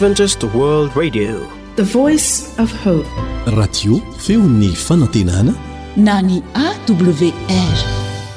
Adventist World Radio, the voice of hope. Radio feony fanantenana na ny AWR.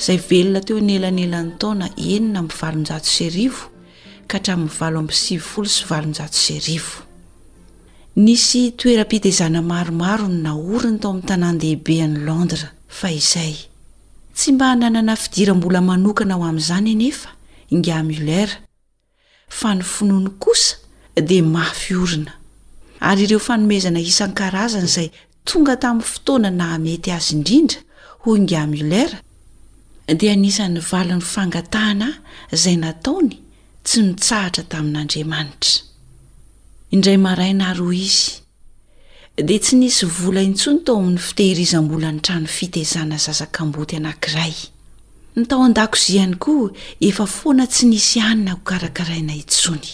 izay velona teo anelanelan'ny taona enina amby valonjato sy arivo ka hatramin'ny valo amby sivifolo sy valonjato sy arivo nisy toeram-pitezana maromaro ny naoriny tao amin'ny tanàn-dehibe an'i londres fa izay tsy mba hananana fidiram-bola manokana ho amin'izany anefa inga muller fa ny finoany kosa dia mafy orina, ary ireo fanomezana isan-karazany izay tonga tamin'ny fotoana nahamety azy indrindra, hoy Ingahy Muller, dia anisan'ny valin'ny fangatahana izay nataony tsy nitsahatra tamin'Andriamanitra. Indray maraina ary hoy izy. dia tsy nisy vola intsony tao amin'ny fitehirizam-bolan'ny trano fitezana zaza kamboty anankiray. Ny tao an-dakozia ihany koa efa foana tsy nisy hanina ho karakaraina intsony.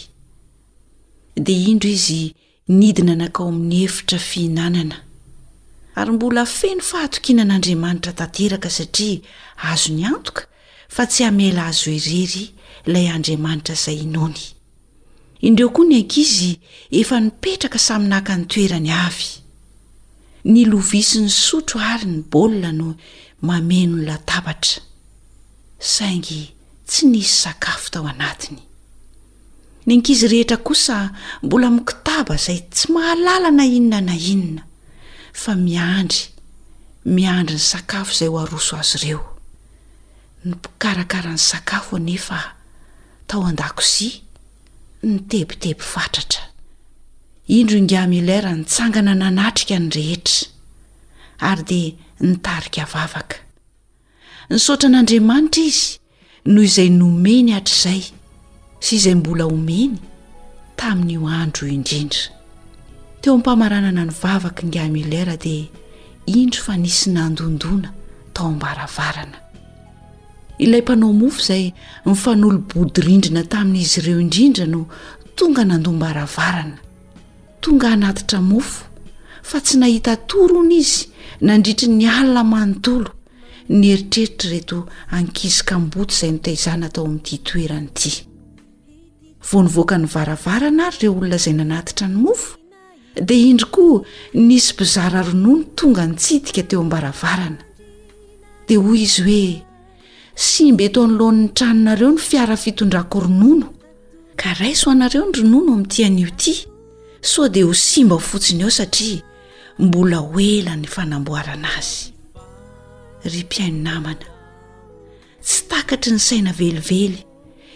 Dia indro izy nidina nakao amin'ny efitra fihinanana. Ary mbola feno fahatokiana an'Andriamanitra tanteraka satria azony antoka fa tsy hamela azy ho irery ilay Andriamanitra izay inoany. Indreo koa ny ankizy efa nipetraka samy naka ny toerany avy. Ny lovia sy ny sotro ary ny baolina no mameno ny latabatra. Saingy tsy nisy sakafo tao anatiny. Ny ankizy rehetra kosa mbola mikitaba izay tsy mahalala na inona na inona fa miandry, miandry ny sakafo izay ho aroso azy ireo. Ny mpikarakara ny sakafo anefa tao an-dakozia, nitebiteby fatratra. Indro ingahy Muller nitsangana nanatrika ny rehetra, ary dia nitarika vavaka. Nisaotra an'Andriamanitra izy noho izay nomeny hatrizay sy izay mbola homeny tamin'io andro io indrindra. Teo am-pamaranana ny vavaka ingahy Muller dia indro fa nisy nandondona tao am-baravarana. Ilay mpanao mofo izay mifanolo-bodirindrina tamin'izy ireo indrindra no tonga nandom-baravarana. Tonga hanatitra mofo, fa tsy nahita tory hono izy nandritry ny alina manontolo, nieritreritre'ireto ankizy kamboty izay notaizana tao amin'ity toerana ity. Vao nivoaka ny varavarana ary ireo olona izay nanatitra ny mofo, Dia indro koa nisy mpizara ronono tonga nitsidika teo am-baravarana. Dia hoy izy hoe, Simba eto anoloan'ny tranonareo ny fiara fitondrako ronono, ka raiso anareo ny ronono amin'ity anio ity, sao dia ho simba fotsiny eo satria mbola ho ela ny fanamboarana azy. Ry mpihaino namana, Tsy takatry ny saina velively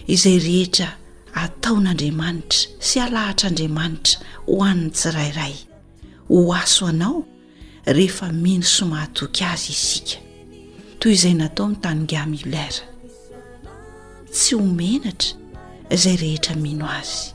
izay rehetra ataon'Andriamanitra sy alahatr'Andriamanitra ho an'ny tsirairay. Ho aso anao rehefa mino sy mahatoky azy isika. Toy izay nataon'i Tanja Müller. Tsy ho menatra izay rehetra mino azy.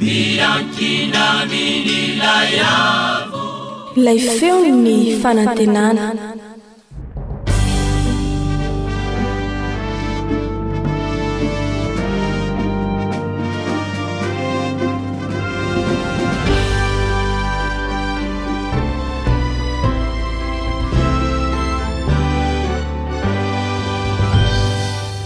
Miankina amin'Ilay avo. Ilay feon'ny fanantenana.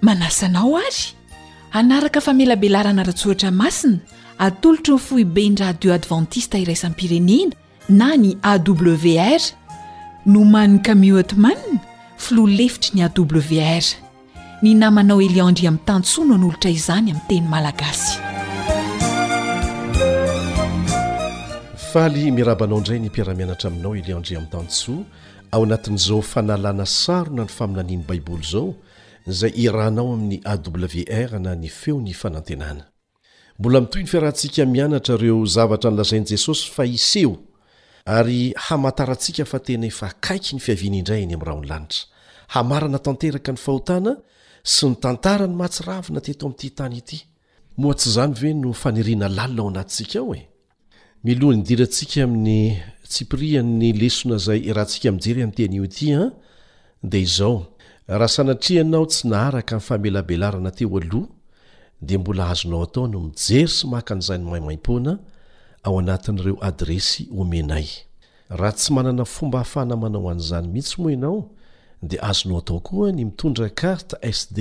Manasa anao ary hanaraka famelabelarana ara-tsoratra masina atolotry ny foiben'ny Radio Advantista Iraisam-pirenena na ny AWR, nomanin'i Camille Huttman, filoha lefitry ny AWR. Ny namanao Elia Andriamitansoa no hanolotra izany amin'ny teny malagasy. Faly miraba anao indray ny mpiara-mianatra aminao Elia Andriamitansoa ao anatin'izao fanalana sarona ny faminanian'ny Baiboly izao izay iarahanao amin'ny AWR na ny Feon'ny Fanantenana. Mbola mitohy ny fiarahantsika mianatra ireo zavatra nolazain'i Jesosy fa hiseho, ary hamantarantsika fa tena efa akaiky ny fiaviany indray eny amin'ny rahon'ny lanitra, hamarana tanteraka ny fahotana sy ny tantarany mahatsiravina teto amin'ity tany ity. Moa tsy izany ve no faniriana lalina ao anatintsika ao e? Miloha ny hidirantsika amin'ny tsipirian'ny lesona izay iarahantsika mijery amin'ity anio ity an, dia izao, raha sanatria ianao tsy naharaka ny famelabelarana teo aloha, dia mbola azonao atao ny mijery sy maka an'izany maimaimpoana ao anatin'ireo adiresy omenay. Raha tsy manana fomba ahafahana manao an'izany mihitsy moa ianao dia azonao atao koa ny mitondra carte SD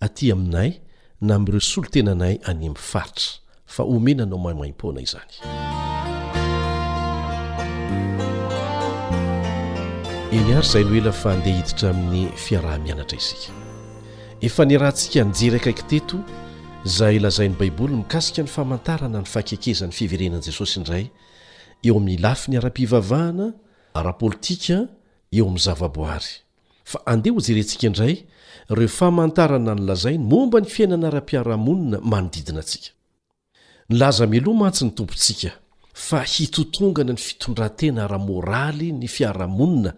aty aminay na amin'ireo solontenanay any amin'ny faritra fa omena anao maimaim-poana izany. Eny ary izay no ela fa handeha hiditra amin'ny fiaraha-mianatra isika. Efa niarahantsika nijery akaiky teto izay lazain'ny Baiboly mikasika ny famantarana ny fahakekezan'ny fiverenan'i Jesosy indray eo amin'ny lafiny ara-pivavahana, ara-politika, eo amin'ny zavaboary. Fa andeha hojerentsika indray ireo famantarana nolazainy momba ny fiainana ara-piarahamonina manodidina antsika. Nilaza mialoha mantsy ny Tompontsika fa hitotongana ny fitondran-tena ara-moraly ny fiarahamonina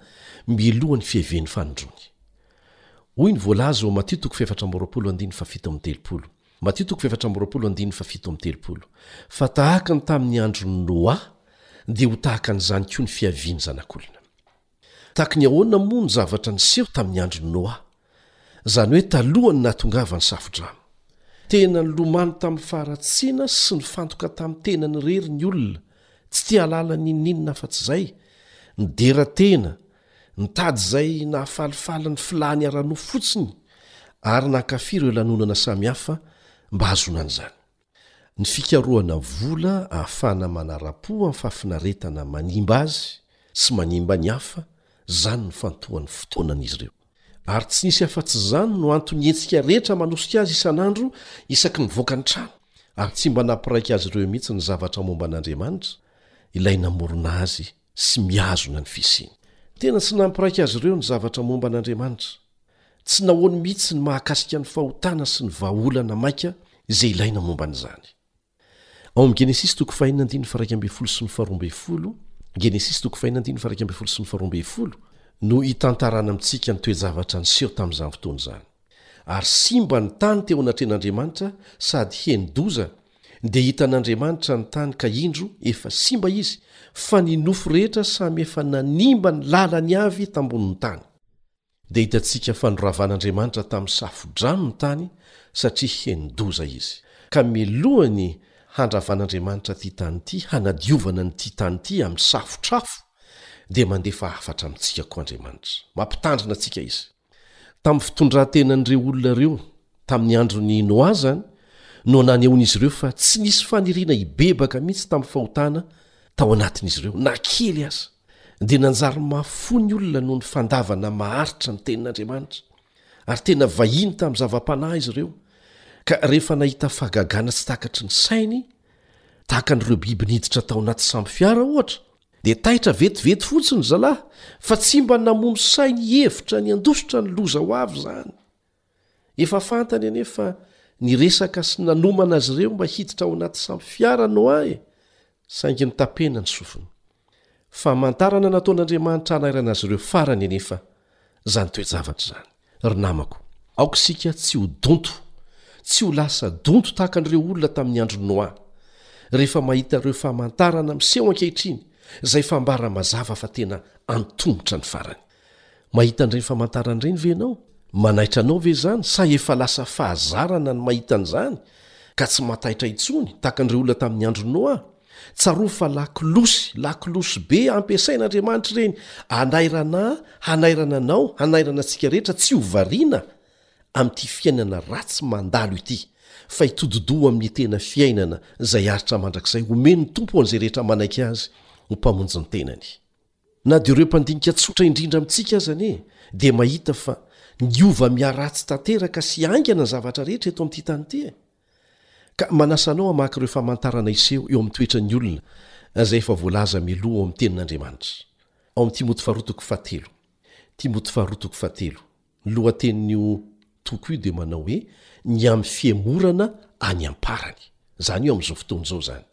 milohan'ny fiheven'ny fanindroany. Hoy ny voalaza ao Matio toko fahefatra amby roapolo andininy fahafito amby telopolo, Matio toko fahefatra amby roapolo andininy fahafito amby telopolo Fa tahaka ny tamin'ny andron'i Noa, dia ho tahaka an'izany koa ny fiavian'ny Zanak'olona. Tahaka ny ahoana moa ny zavatra niseho tamin'ny andron'i Noa, izany hoe talohan'ny nahatongavan'ny Safo-drano? Tena nilomano tamin'ny faharatsiana sy nifantoka tamin'ny tenany irery ny olona, tsy te-hahalala n'inon'inona afa-tsy izay, nidera tena Nitady izay nahafalifaly ny filàny ara-nofo fotsiny ary nankafy ireo lanonana samihafa mba hahazoana an'izany. Ny fikarohana vola ahafahana manara-po amin'ny fahafinaretana manimba azy sy manimba ny hafa, izany no fantohan'ny fotoanan'izy ireo. Ary tsy nisy afa-tsy izany no anton'ny hetsika rehetra manosika azy isan'andro isaky nivoaka ny trano, ary tsy mba nampiraika azy ireo mihitsy ny zavatra momba an'Andriamanitra, Ilay namorona azy sy mihazona ny fisiany. Tena tsy nampiraika azy ireo ny zavatra momba an'Andriamanitra. Tsy nahoany mihitsy ny mahakasika ny fahotana sy ny vahaolana maika izay ilaina momba an'izany. no hitantarana amintsika ny toe-javatra niseho tamin'izany fotoana izany. Ary simba ny tany teo anatrehan'Andriamanitra sady heni-doza Dia hitan'Andriamanitra ny tany ka indro efa simba izy, fa ny nofo rehetra samy efa nanimba ny lalany avy tambonin'ny tany. Dia hitantsika fanoravan'Andriamanitra tamin'ny safo-drano ny tany satria heni-doza izy. Ka mialohan'ny handravan'Andriamanitra ity tany ity, hanadiovana an'ity tany ity amin'ny safotr'afo, dia mandefa hafatra amintsika koa Andriamanitra. Mampitandrina antsika izy. Tamin'ny fitondran-tenan'ireo olona ireo tamin'ny andron'i Noa izany no nanehoan'izy ireo fa tsy nisy faniriana hibebaka mihitsy tamin'ny fahotana tao anatin'izy ireo, na kely aza. Dia nanjary mafy fo ny olona noho ny fandavana maharitra ny Tenin'Andriamanitra, ary tena vahiny tamin'ny zava-panahy izy ireo, ka rehefa nahita fahagagana tsy takatry ny sainy, tahaka an'ireo biby niditra tao anaty sambo fiara, ohatra, Dia taitra vetivety fotsiny ry zalahy fa tsy mba namono sainy hihevitra ny handositra ny loza ho avy izany. Efa fantany anefa ny resaka sy nanomana azy ireo mba hiditra ao anaty sampy fiara Noa e! saingy notapena ny sofiny. Famantarana nataon'Andriamanitra hanairana azy ireo farany anefa izany toe-javatra izany. Ry namako, aoka isika tsy ho donto, tsy ho lasa donto tahaka an'ireo olona tamin'ny andron'i Noa, rehefa mahita ireo famantarana miseho ankehitriny, izay fambara mazava fa tena antomotra ny farany. Mahita an'ireny famantarana ireny ve ianao? Manaitra anao ve izany, sa efa lasa fahazarana ny mahita an'izany, ka tsy mahataitra intsony, tahaka an'ireo olona tamin'ny andron'i Noa? Tsarovy fa lakolosy, lakolosy be ampiasain'Andriamanitra ireny, hanairana ahy, hanairana anao, hanairana antsika rehetra tsy ho variana amin'ity fiainana ratsy mandalo ity, fa hitodi-doha amin'ny tena fiainana izay aritra mandrakizay homen'ny Tompo an'izay rehetra manaiky Azy ho Mpamonjy ny tenany. Na dia ireo mpandinika tsotra indrindra amintsika aza anie dia mahita fa niova miharatsy tanteraka sy haingana ny zavatra rehetra eto amin'ity tany ity e! Ka manasa anao hamaky ireo famantarana hiseho eo amin'ny toetran'ny olona, izay efa voalaza mialoha ao amin'ny Tenin'Andriamanitra. Ao amin'ny Timoty Faharoa toko fahatelo. Timoty Faharoa toko fahatelo. Ny lohatenin'io toko io dia manao hoe Ny amin'ny fihemorana any am-parany. Izany io amin'izao fotoana izao izany.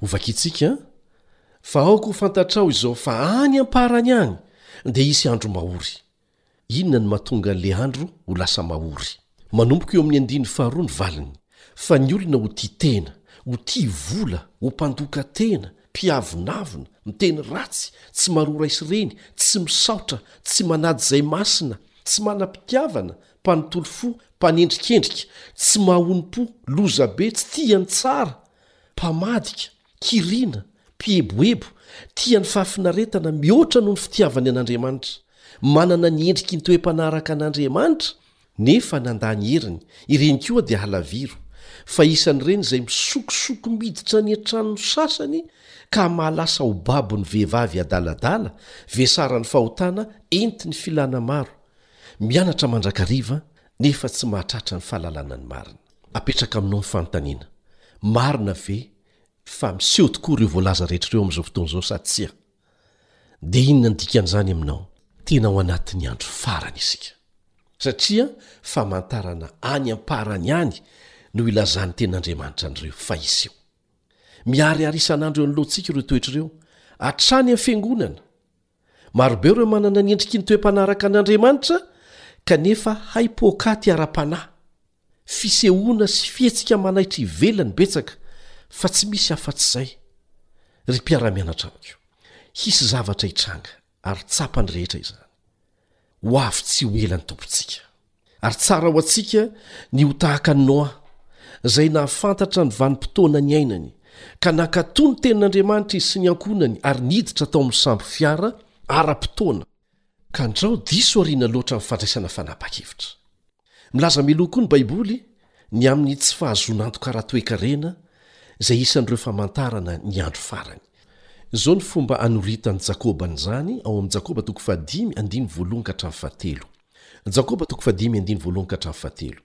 Hovakintsika an! Fa aoka ho fantatrao izao fa any am-parany any dia hisy andro mahory. Inona no mahatonga an'ilay andro ho lasa mahory? Manomboka eo amin'ny andiany faharoa ny valiny, fa ny olona ho tia tena, ho tia vola, ho mpandoka tena, mpiavonavona, miteny ratsy, tsy maroa ray sy reny, tsy misaotra, tsy manady izay masina, tsy manam-pitiavana, mpanontolo fo, mpanendrikendrika, tsy mahonom-po, lozabe, tsy tia ny tsara, mpamadika, Kiriana, mpieboebo, tia ny fahafinaretana mihoatra noho ny fitiavany an'Andriamanitra. Manana ny endriky ny toe-panaraka an'Andriamanitra, nefa nandà ny heriny. Ireny koa dia halaviro, fa isan'ireny izay misokosoko miditra any an-tranon'ny sasany ka mahalasa ho babon'ny vehivavy adaladala, vesaran'ny fahotana, entin'ny filana maro. Mianatra mandrakariva, nefa tsy mahatratra ny fahalalana ny marina. Apetraka aminao ny fanontaniana, Marina ve fa miseho tokoa ireo voalaza rehetra ireo amin'izao fotoana izao sa tsia? Dia inona ny dikan'izany aminao? Tena ao anatin'ny andro farany isika, satria famantarana any am-parany any no ilazan'ny Tenin'Andriamanitra an'ireo fa hiseho. Miharihary isan'andro eo anoloantsika ireo toetra ireo, hatrany amin'ny fiangonana, Marobe ireo manana ny endriky ny toe-panaraka an'Andriamanitra kanefa hay poakaty ara-panahy. Fisehoana sy fihetsika manaitra ivelany betsaka fa tsy misy afa-tsy izay. Ry mpiara-mianatra amiko, hisy zavatra hitranga ary tsapan'ny rehetra izany. Ho avy tsy ho ela ny Tompontsika. Ary tsara ho antsika ny ho tahaka an'i Noa, izay nahafantatra ny vanim-potoana niainany, ka nankatò ny tenin'Andriamanitra izy sy ny ankohonany ary niditra tao amin'ny sambo fiara ara-potoana. Ka andrao diso aoriana loatra amin'ny fandraisana fanapahan-kevitra. Milaza mialoha koa ny Baiboly ny amin'ny tsy fahazoan'antoka ara-toekarena, izay isan'ireo famantarana ny andro farany. Izao no fomba anoritan'i Jakoba an'izany ao amin'ny Jakoba toko fahadimy, andininy voalohany ka hatramin'ny fahatelo, Jakoba toko fahadimy andiny voalohany ka hatramin'ny fahatelo.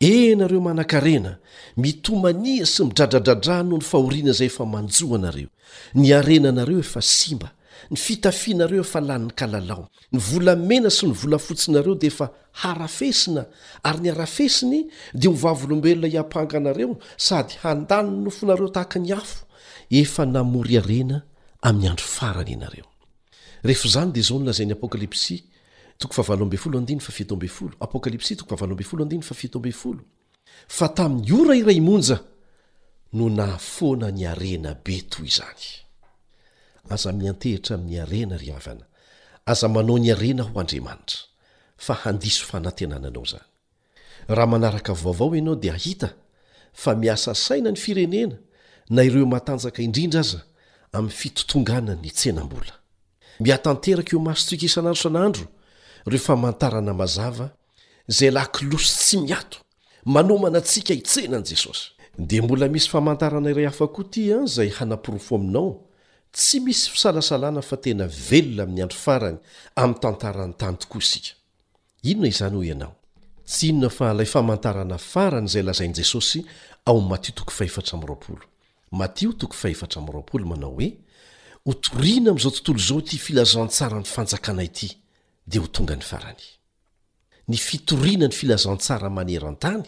E nareo manan-karena, mitomania sy midradradradra noho ny fahoriana izay efa manjo anareo. Ny harenanareo efa simba, ny fitafianareo efa lanin'ny kalalao. Ny volamena sy ny volafotsinareo dia efa harafesina, ary ny harafesiny dia ho vavolombelona hiampanga anareo sady handany ny nofonareo tahaka ny afo. Efa namory harena amin'ny andro farany ianareo. Rehefa izany dia izao no lazain'ny Apokalypsy Toko fahavalo ambin'ny folo andininy fahafito ambin'ny folo, Apokalypsy toko fahavalo ambin'ny folo andininy fahafito ambin'ny folo, Fa tamin'ny ora iray monja no nahafoana ny harena be toy izany. Aza miantehitra amin'ny harena, ry havana, aza manao ny harena ho andriamanitra, fa handiso fanantenana anao izany. Raha manaraka vaovao ianao dia hahita fa miasa saina ny firenena na ireo matanjaka indrindra aza amin'ny fitotonganan'ny tsenam-bola. Mihatanteraka eo masontsika isan'andro isan'andro ireo famantarana mazava izay lakolosy tsy miato manomana antsika hitsena an'i Jesosy. Dia mbola misy famantarana iray hafa koa ity an izay hanaporofo aminao tsy misy fisalasalana fa tena velona amin'ny andro farany amin'ny tantaran'ny tany tokoa isika. Inona izany hoy ianao? Tsy inona fa ilay famantarana farany izay lazain'i Jesosy ao amin'ny Matio toko fahefatra amby roapolo. Matio toko fahefatra amby roapolo manao hoe, Hotorina amin'izao tontolo izao ity filazantsaran'ny fanjakana ity, dia ho tonga ny farany. Ny fitoriana ny filazantsara maneran-tany,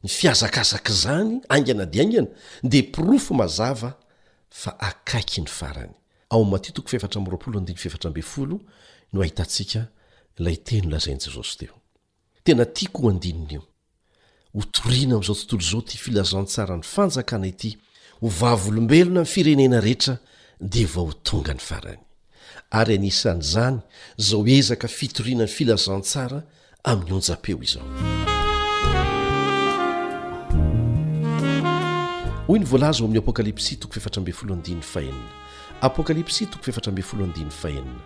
ny fihazakazak'izany haingana dia haingana, dia porofo mazava fa akaiky ny farany. Ao amin'ny Matio toko fahefatra amby roapolo andininy fahefatra ambin'ny folo no ahitantsika ilay teny lazain'i Jesosy teo. Tena tiako io andininy io. Hotorina amin'izao tontolo izao ity filazantsaran'ny fanjakana ity, ho vavolombelona ny firenena rehetra dia vao ho tonga ny farany. Ary anisan'izany izao ezaka fitoriana ny filazantsara amin'ny onjam-peo izao hoy ny voalaza ao amin'ny apokalypsy toko fefatra ambin'ny folo andininy fahenina apokalypsy toko fefatra ambin'ny folo andininy fahenina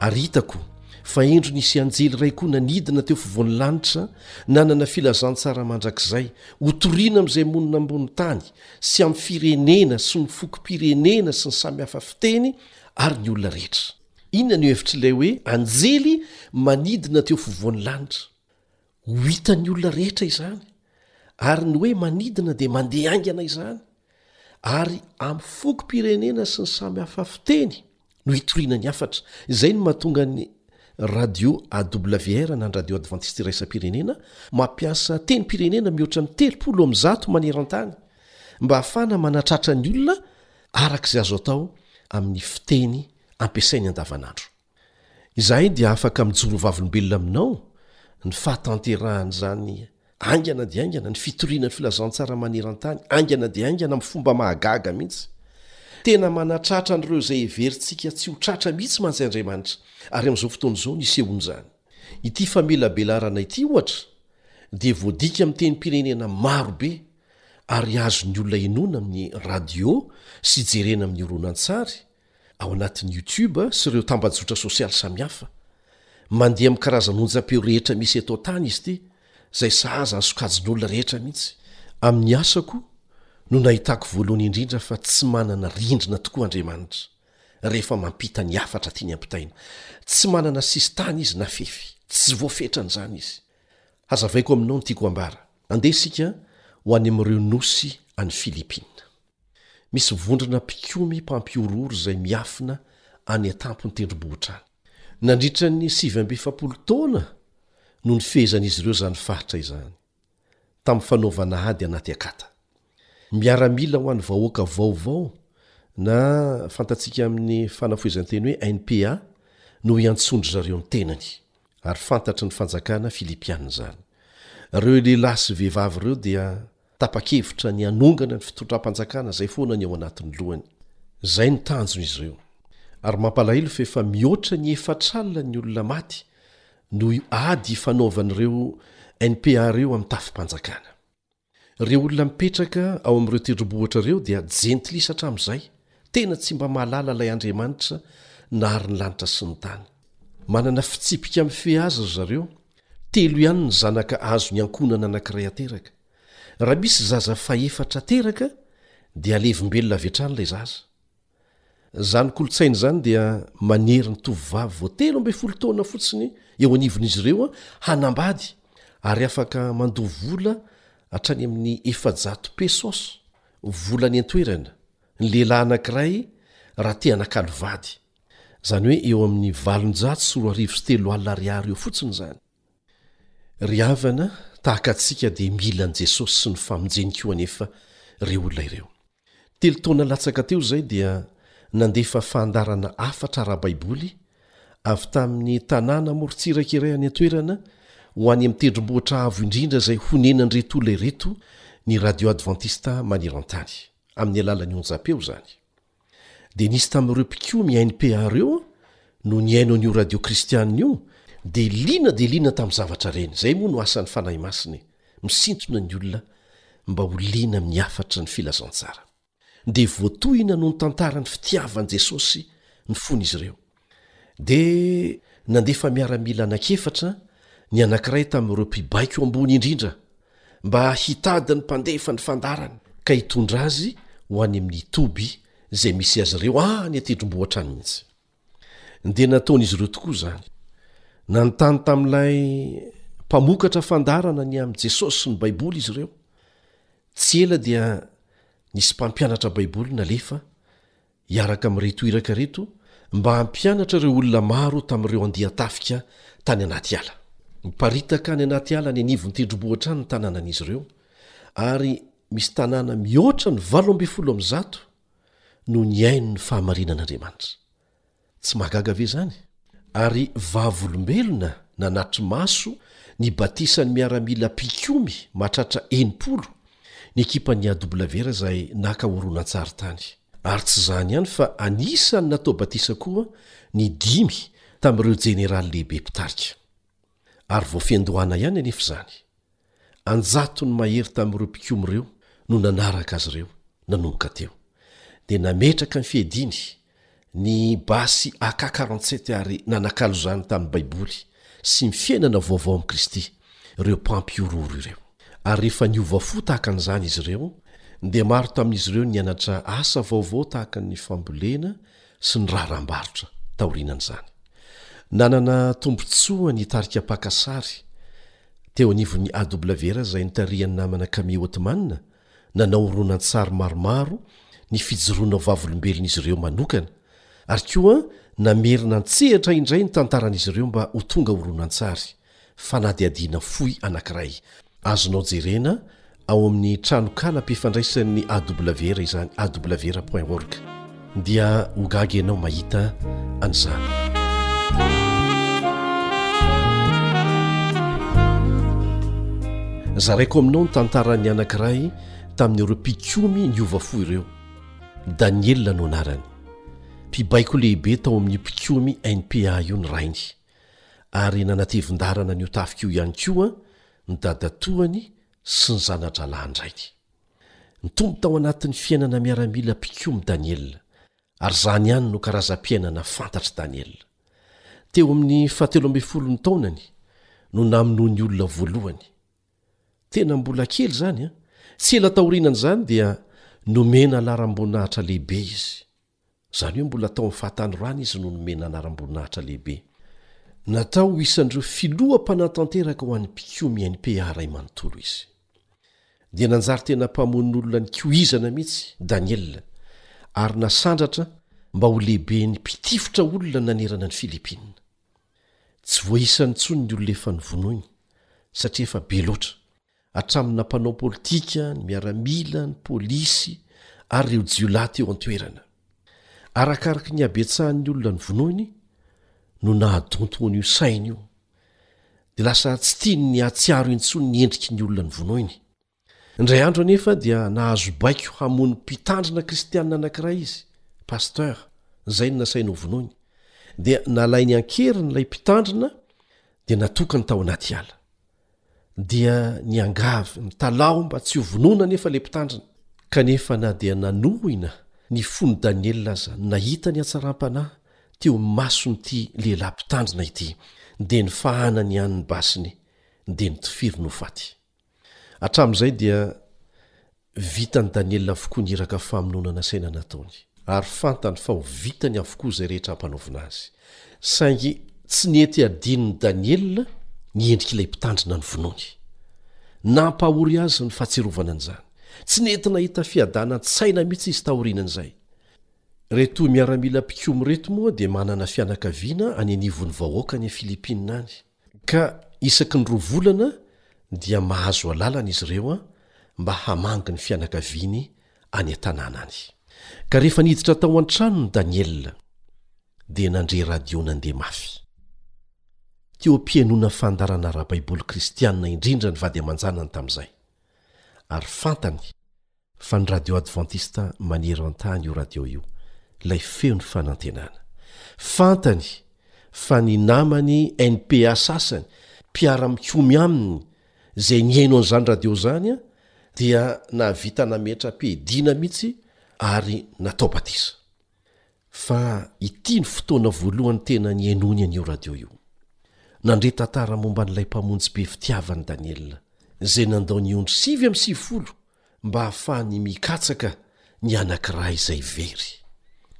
ary hitako fa endro nisy anjely iray koa nanidina teo fovoan'ny lanitra nanana filazantsara mandrakizay hotoriana amin'izay monina ambony tany sy amin'ny firenena sy ny fokom-pirenena sy ny samy hafa fiteny ary ny olona rehetra Inona no hevitr'ilay hoe anjely manidina teo fovoan'ny lanitra? Ho hitan'ny olona rehetra izany. Ary ny hoe manidina dia mandeha haingana izany. Ary amin'ny fokom-pirenena sy ny samy hafa fiteny no hitoriana ny hafatra. Izay no mahatonga ny Radio AWR na ny Radio Advantista Iraisam-pirenena mampiasa tenim-pirenena mihoatra ny telopolo amin'ny zato maneran-tany mba hahafahana manatratra ny olona araka izay azo atao amin'ny fiteny ampiasainy andavanandro. Izahay dia afaka mijoro ho vavolombelona aminao ny fahatanterahan'izany haingana dia haingana ny fitoriana ny filazantsara maneran-tany, haingana dia haingana amin'ny fomba mahagaga mihitsy. Tena manatratra an'ireo izay heverintsika tsy ho tratra mihitsy mantsy Andriamanitra, ary amin'izao fotoana izao no isehoan'izany. Ity famelabelarana ity, ohatra, dia voadika amin'ny tenim-pirenena maro be ary azon'ny olona henoina amin'ny radio sy jerena amin'ny horonantsary ao anatin'ny YouTube sy ireo tambajotra sosialy samihafa. Mandeha amin'ny karazan'onjam-peo rehetra misy eto an-tany izy ity, izay sahaza ny sokajin'olona rehetra mihitsy. Amin'ny asako no nahitako voalohany indrindra fa tsy manana rindrina tokoa Andriamanitra, rehefa mampita ny hafatra tiany ampitaina. Tsy manana sisin-tany izy na fefy. Tsy voafetran'izany izy. Hazavaiko aminao ny tiako hambara. Andeha isika ho any amin'ireo nosy any Philippines. Misy vondrona mpikomy mpampihorohoro izay miafina any an-tampon'ny tendrombohitra any. Nandritra ny sivy amby efapolo taona no nifehezan'izy ireo izany faritra izany, tamin'ny fanaovana ady anaty akata. Miaramila ho an'ny vahoaka vaovao na fantatsika amin'ny fanafohezan-teny hoe NPA no iantsoan-dry zareo ny tenany, ary fantatry ny fanjakana Filipiana izany. Ireo lehilahy sy vehivavy ireo dia tapa-kevitra ny hanongana ny fitondram-panjakana izay foana ny ao anatin'ny lohany. Izay no tanjon'izy ireo. Ary mampalahelo fa efa mihoatra ny efatra alina ny olona maty noho io ady ifanaovan'ireo NPA ireo amin'ny tafi-panjakana. Ireo olona mipetraka ao amin'ireo tendrombohitra ireo dia jentilisa hatramin'izay, tena tsy mba mahalala ilay Andriamanitra nahary ny lanitra sy ny tany. Manana fitsipika mifehy azy ry zareo, telo ihany ny zanaka azon'ny ankohonana anankiray ateraka. Raha misy zaza fahefatra teraka dia alevimbelona avy hatrany ilay zaza. Izany kolontsaina izany dia manery ny tovovavy vao telo ambin'ny folo taona fotsiny eo anivon'izy ireo hanambady ary afaka mandoa vola hatrany amin'ny efajato pesos, vola any an-toerana, ny lehilahy anankiray raha te hanakalo vady. Izany hoe eo amin'ny valonjato sy roa arivo sy telo alina ariary eo fotsiny izany. Ry havana, tahaka antsika dia mila an'i Jesosy sy ny famonjeny koa anefa ireo olona ireo. Telo taona latsaka teo izay dia nandefa fandaharana hafatra ara-baiboly avy tamin'ny tanàna amorontsiraka iray any an-toerana ho any amin'ny tendrombohitra avo indrindra izay honenan'ireto olona ireto ny Radio Adventista Maneran-tany, amin'ny alalan'ny onjam-peo izany. dia nisy tamin'ireo mpikomy INPH ireo no nihaino an'io radio kristianina io dia liana dia liana tamin'ny zavatra reny. Izay moa no asan'ny Fanahy Masina e, misintona ny olona mba ho liana amin'ny hafatry ny filazantsara. Dia voatohina noho ny tantaran'ny fitiavan'i Jesosy ny fon'izy ireo. dia nandefa miaramila anankiefatra ny anankiray tamin'ireo mpibaiko ambony indrindra mba hitady ny mpandefa ny fandaharany ka hitondra azy ho any amin'ny toby izay misy azy ireo any an-tendrombohitra any mihitsy. Dia nataon'izy ireo tokoa izany. Nanontany tamin'ilay mpamokatra fandaharana ny amin'i Jesosy sy ny Baiboly izy ireo. Tsy ela dia nisy mpampianatra Baiboly nalefa, hiaraka amin'ireto iraka ireto mba hampianatra ireo olona maro tamin'ireo andian-tafika tany anaty ala. Miparitaka any anaty ala any anivon'ny tendrombohitra any ny tanànan'izy ireo, ary misy tanàna mihoatra ny valo ambin'ny folo amin'ny zato no nihaino ny fahamarinan'Andriamanitra. Tsy mahagaga ve izany? Ary Vavolombelona nanatri-maso ny batisan'ny miaramila mpikomy mahatratra enimpolo ny ekipan'ny AWR izay naka horonantsary tany. Ary tsy izany ihany fa anisan'ny natao batisa koa ny dimy tamin'ireo jeneraly lehibe mpitarika. Ary vao fiandohana ihany anefa izany. An-jatony mahery tamin'ireo mpikomy ireo no nanaraka azy ireo nanomboka teo. Dia nametraka ny fiadiany ny basy AK quarante sept ary nanakalo izany tamin'ny Baiboly sy ny fiainana vaovao amin'i Kristy ireo mpampihorohoro ireo. Ary rehefa niova fo tahaka an'izany izy ireo, dia maro tamin'izy ireo nianatra asa vaovao tahaka ny fambolena sy ny raharaham-barotra taorianan'izany. Nanana tombontsoa ny tarika mpaka sary teo anivon'ny AWR izay nitarihan'ny namana Camille Hotman, nanao horonantsary maromaro ny fijoroana ho vavolombelon'izy ireo manokana, ary koa namerina an-tsehatra indray ny tantaran'izy ireo mba ho tonga horonantsary. Fanadihadiana fohy anankiray. Azonao jerena ao amin'ny tranonkala mpifandraisan'ny AWR izany, awr point org. Dia ho gaga ianao mahita an'izany. Zaraiko aminao ny tantaran'ny anankiray tamin'ireo mpikomy niova fo ireo. Daniela no anarany. Mpibaiko lehibe tao amin'ny mpikomy NPA io ny rainy. ary nanatevin-dàrana an'io tafika io ihany koa ny dadatoany sy ny zana-drahalahin-drainy. Nitombo tao anatin'ny fiainana miaramila mpikomy Daniela, ary izany ihany no karazam-piainana fantatr'i Daniela. Teo amin'ny fahatelo ambin'ny folon'ny taonany no namonoany olona voalohany. Tena mbola kely izany. Tsy ela taorianan'izany dia nomena laharam-boninahitra lehibe izy. izany hoe mbola tao amin'ny fahatanorany izy no nomena anaram-boninahitra lehibe. Natao ho isan'ireo filoha mpanatanteraka ho an'ny mpikomy NPA ray manontolo izy. Dia nanjary tena mpamono olona nikohizana mihitsy Daniela ary nasandratra mba ho lehiben'ny mpitifitra olona nanerana an'i Philippines. Tsy voaisany intsony ny olona efa novonoiny satria efa be loatra. hatraminà mpanao politika, ny miaramila, ny polisy ary ireo jiolahy teo an-toerana. Arakaraky ny habetsahan'ny olona novonoiny no nahadontoany io sainy io, dia lasa tsy tiany ny hahatsiaro intsony ny endriky ny olona novonoiny. Indray andro anefa dia nahazo baiko hamono mpitandrina kristianina anankiray izy, pasteur, izay no nasainy hovonoiny. Dia nalainy an-keriny ilay mpitandrina dia natokany tao anaty ala. dia niangavy nitalaho mba tsy ho vonoina anefa ilay mpitandrina. Kanefa na dia nanohina ny fon'i Daniela aza nahita ny hatsaram-panahy teo amin'ny mason'ity lehilahy mpitandrina ity, dia ny fahanany ihany ny basiny dia notifiriny ho faty. Hatramin'izay dia Vitan'i Daniela avokoa ny iraka famonoana nasaina nataony, ary fantany fa ho vitany avokoa izay rehetra hampanaovina azy. Saingy tsy nety hadinon'i Daniela ny endrik'ilay mpitandrina ny vonoany. Nampahory azy ny fahatsiarovana an'izany. Tsy nety nahita fiadanan-tsaina mihitsy izy taorian'izay. Ireto miaramila mpikomy ireto moa dia manana fianakaviana any anivon'ny vahoaka any Filipina any. Ka isaky ny roa volana dia mahazo alalana izy ireo an mba hamangy ny fianakaviany any an-tanàna any. Ka rehefa niditra tao an-tranony Daniela, dia nandre radio nandeha mafy. Teo am-pihainoana fandaharana ara-baiboly kristiana indrindra ny vady aman-janany tamin'izay, ary fantany Fa ny radio advantista maneran-tany io radio io, ilay feo ny fanantenana. Fantany fa ny namany NPA sasany, mpiara-mikomy aminy, izay nihaino an'izany radio izany an, dia nahavita nametra-piadiana mihitsy ary natao batisa. Fa ity no fotoana voalohany tena nihainoany an'io radio io. Nandre tantara momba an'ilay Mpamonjy be fitiavana i Daniela, izay nandao ny ondry sivy amby sivifolo mba hahafahany mikatsaka ny anankiray izay very.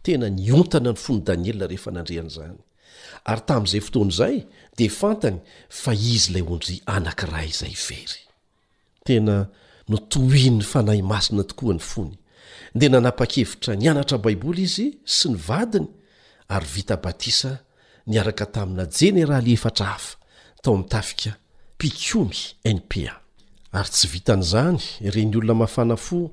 Tena niontana ny fon'i Daniela rehefa nandre an'izany, ary tamin'izay fotoana izay dia fantany fa izy ilay ondry anankiray izay very. Tena notohin'ny fanahy masina tokoa ny fony, dia nanapa-kevitra nianatra Baiboly izy sy ny vadiny ary vita batisa niaraka tamina jeneraly efatra hafa tao amin'ny tafika mpikomy NPA. Ary tsy vitan'izany, ireny olona mafana fo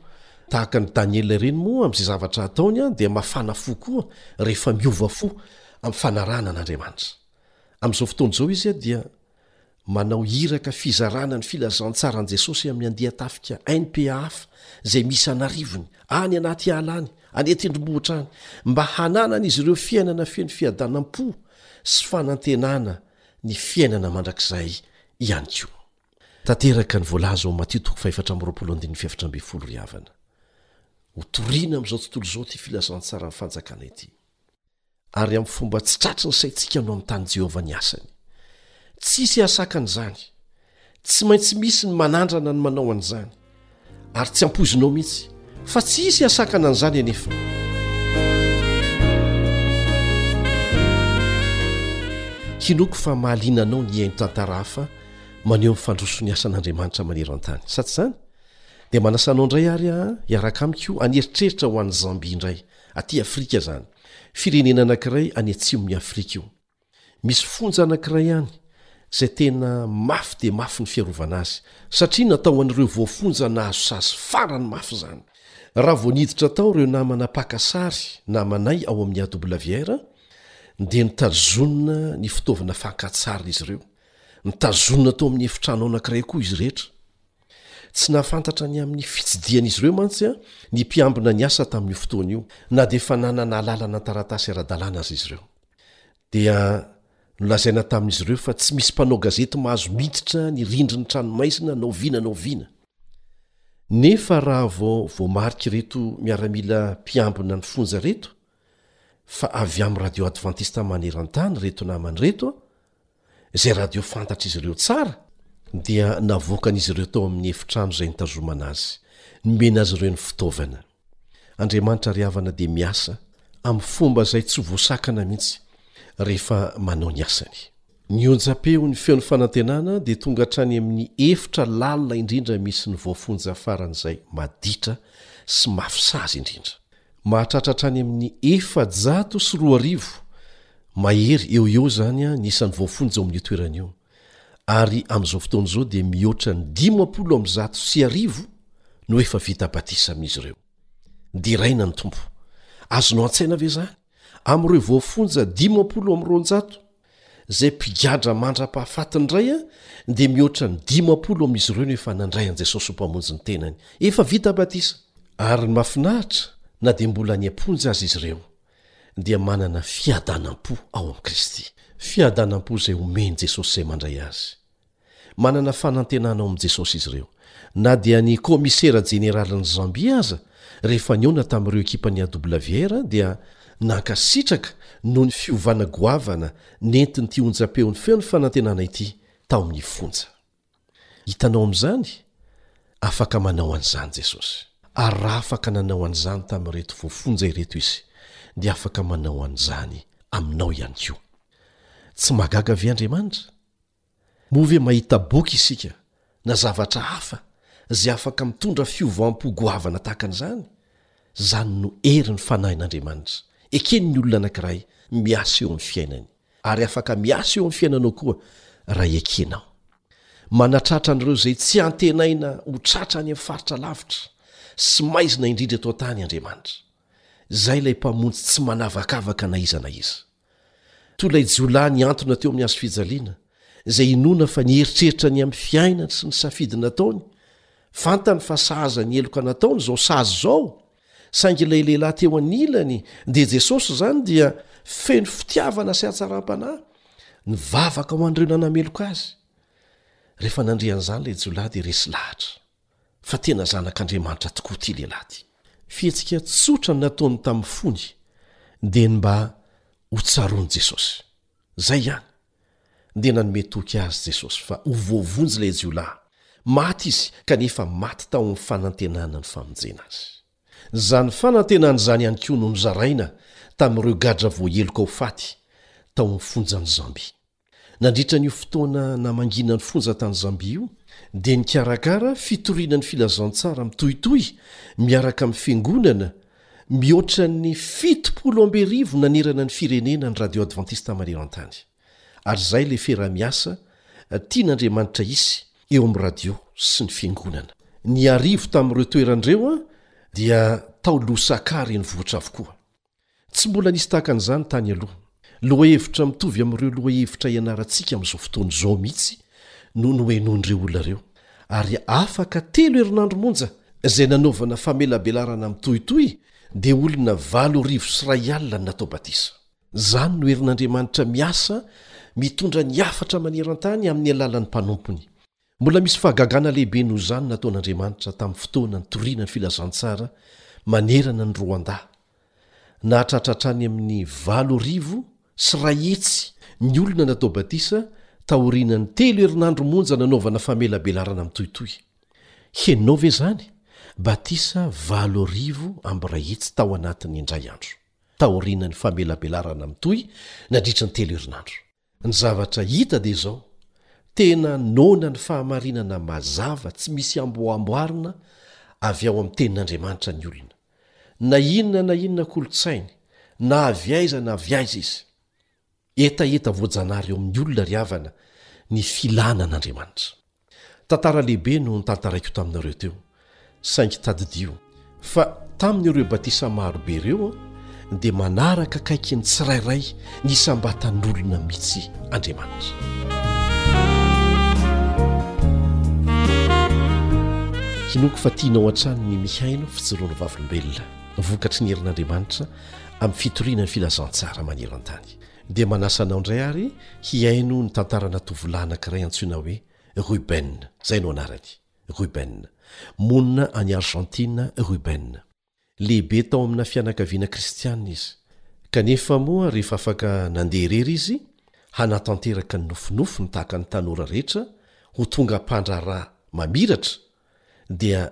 tahaka an'i Daniela ireny moa amin'izay zavatra ataony dia mafana fo koa rehefa miova fo amin'ny fanarahana an'Andriamanitra. Amin'izao fotoana izao izy dia Manao iraka fizarana ny filazantsaran'i Jesosy amin'ny andian-tafika NPA hafa izay misy an'arivony, any anaty ala any, any an-tendrombohitra any, mba hananan'izy ireo fiainana feno fiadanam-po sy fanantenana ny fiainana mandrakizay ihany koa. Tanteraka ny voalaza ao amin'ny Matio toko fahefatra amby roapolo andininy fahefatra ambin'ny folo ry havana. Hotorina amin'izao tontolo izao ity filazantsaran'ny Fanjakana ity. ary amin'ny fomba tsy tratry ny saintsika no hanontany Jehovah ny asany. Tsy hisy hahasakana izany. Tsy maintsy misy ny manandrana ny manao an'izany, ary tsy ampoizinao mihitsy fa tsy hisy hahasakana an'izany anefa. Hinoako fa mahaliana anao ny hihaino tantara hafa maneho ny fandroson'ny asan'Andriamanitra maneran an-tany. Sa tsy izany? Dia manasa anao indray ary aho hiaraka amiko hanieritreritra ho an'i Zambia indray. Aty Afrika zany. Firenena anankiray any atsimon'i Afrika io. Misy fonja anankiray any izay tena mafy dia mafy ny fiarovana azy satria natao ho an'ireo voafonja nahazo sazy farany mafy izany. Raha vao niditra tao ireo namana mpaka sary namanay ao amin'ny AWR dia nitazonina ny fitaovana fankatsarina izy ireo. Nitazonina tao amin'ny efitrano anankiray koa izy rehetra. Tsy nahafantatra ny amin'ny fitsidihan'izy ireo mantsy ny mpiambina ny asa tamin'io fotoana io, na dia efa nanana alalana taratasy ara-dalàna aza izy ireo. Dia nolazaina tamin'izy ireo fa tsy misy mpanao gazety mahazo miditra ny rindrin'ny tranomaizina na oviana na oviana. Nefa raha vao voamarik'ireto miaramila mpiambina ny fonja ireto fa avy amin'ny Radio Advantista Maneran-tany ireto namany ireto, izay radio fantatr'izy ireo tsara, dia navoakan'izy ireo tao amin'ny efitrano izay nitazomana azy, nomena azy ireo ny fitaovana. Andriamanitra ry havana dia miasa amin'ny fomba izay tsy voasakana mihitsy rehefa manao ny asany. Ny onjam-peo ny feon'ny fanantenana dia tonga hatrany amin'ny efitra lalina indrindra misy ny voafonja faran'izay maditra sy mafy sazy indrindra. Mahatratra hatrany amin'ny efajato sy roa arivo mahery eo ho eo izany ny isan'ny voafonja ao amin'io toerana io, ary amin'izao fotoana izao dia mihoatra ny dimampolo amby zato sy arivo no efa vita batisa amin'izy ireo. Deraina ny Tompo. Azonao an-tsaina ve izany? Amin'ireo voafonja dimampolo amby roanjato? Izay mpigadra mandra-pahafatiny indray dia mihoatra ny dimampolo amin'izy ireo no efa nandray an'i Jesosy ho Mpamonjy ny tenany. Efa vita batisa! Ary ny mahafinaritra, na dia mbola any am-ponja aza izy ireo, dia manana fiadanam-po ao amin'i Kristy, fiadanam-po izay omen'i Jesosy izay mandray azy. Manana fanantenana ao amin'i Jesosy izy ireo, na dia ny kaomisera jeneralin'i Zambia aza, rehefa nihaona tamin'ireo ekipan'ny AWR, dia nankasitraka noho ny fiovana goavana nentin'ity onjam-peon'ny feon'ny fanantenana ity tao amin'ny fonja. Hitanao amin'izany? Afaka manao an'izany Jesosy. Ary raha afaka nanao an'izany tamin'ireto voafonja ireto izy, dia afaka manao an'izany aminao ihany koa. Tsy mahagaga ve Andriamanitra? Moa ve mahita boky isika, na zavatra hafa, izay afaka mitondra fiovam-po goavana tahaka an'izany? Izany no herin'ny Fanahin'Andriamanitra. Ekeny ny olona anankiray miasa eo amin'ny fiainany, ary afaka miasa eo amin'ny fiainanao koa raha ekenao. Manatratra an'ireo izay tsy antenaina ho tratra any amin'ny faritra lavitra sy maizina indrindra eto an-tany Andriamanitra. Izay ilay Mpamonjy tsy manavakavaka na iza na iza. Toy ilay jiolahy nihantona teo amin'ny hazo fijaliana, izay inoana fa nieritreritra ny amin'ny fiainany sy ny safidy nataony, fantany fa sahaza ny heloka nataony izao sazy izao, saingy ilay lehilahy teo anilany, dia Jesosy izany dia feno fitiavana sy hatsaram-panahy, nivavaka ho an'ireo nanameloka azy. Rehefa nandre an'izany ilay jiolahy dia resy lahatra. fa tena zanak'Andriamanitra tokoa ity lehilahy ity. Fihetsika tsotra nataony tamin'ny fony dia ny mba hotsaroan'i Jesosy. Izay ihany. Dia nanome toky azy Jesosy fa ho voavonjy ilay jiolahy. Maty izy, kanefa maty tao amin'ny fanantenana ny famonjena azy. Izany fanantenana izany ihany koa no nozaraina tamin'ireo gadra voaheloka ho faty tao amin'ny fonjan'i Zambia. Nandritra an'io fotoana namangiana ny fonja tany Zambia io dia nikarakara fitoriana ny filazantsara mitohitohy miaraka amin'ny fiangonana mihoatra ny fitopolo amby arivo nanerana ny firenena ny Radio Advantista Maneran-tany. Ary izay ilay fiaraha-miasa tian'Andriamanitra hisy eo amin'ny radio sy ny fiangonana. Ny arivo tamin'ireo toerana ireo dia tao Lusaka renivohitra avokoa. Tsy mbola nisy tahaka an'izany tany aloha. Lohahevitra mitovy amin'ireo lohahevitra ianarantsika amin'izao fotoana izao mihitsy no nohenoin'ireo olona ireo, ary afaka telo herinandro monja izay nanaovana famelabelarana mitohitohy dia olona valo arivo sy iray alina no natao batisa. Izany no herin'Andriamanitra miasa mitondra ny hafatra maneran-tany amin'ny alalan'ny mpanompony. Mbola misy fahagagana lehibe noho izany nataon'Andriamanitra tamin'ny fotoana nitoriana ny filazantsara manerana an'i Rwanda. Nahatratra hatrany amin'ny valo arivo sy iray hetsy ny olona natao batisa taorian'ny telo herinandro monja nanaovana famelabelarana mitohitohy. Henonao ve izany? Batisa valo arivo amby iray hetsy tao anatin'ny indray andro, taorian'ny famelabelarana mitohy nandritra ny telo herinandro! Ny zavatra hita dia izao, tena noana ny fahamarinana mazava tsy misy amboamboarina avy ao amin'ny Tenin'Andriamanitra ny olona, na inona na inona kolontsainy, na avy aiza na avy aiza izy. Hetaheta voajanahary eo amin'ny olona ry havana ny filana an'Andriamanitra. Tantara lehibe no notantaraiko taminareo teo, saingy tadidio, fa tamin'ireo batisa maro be ireo dia manaraka akaiky ny tsirairay ny isam-batan'olona mihitsy Andriamanitra. Hinoako fa tianao hatrany ny mihaino fijoroan'ny vavolombelona vokatry ny herin'Andriamanitra amin'ny fitoriana ny filazantsara maneran-tany. dia manasa anao indray ary hihaino ny tantarana tovolahy anankiray antsoina hoe Ruben, izay no anarany, Ruben. Monina any Argentine Ruben. Lehibe tao amina fianakaviana kristiana izy. Kanefa moa rehefa afaka nandeha irery izy, hanatanteraka ny nofinofiny tahaka ny tanora rehetra ho tonga mpandraharaha mamiratra, dia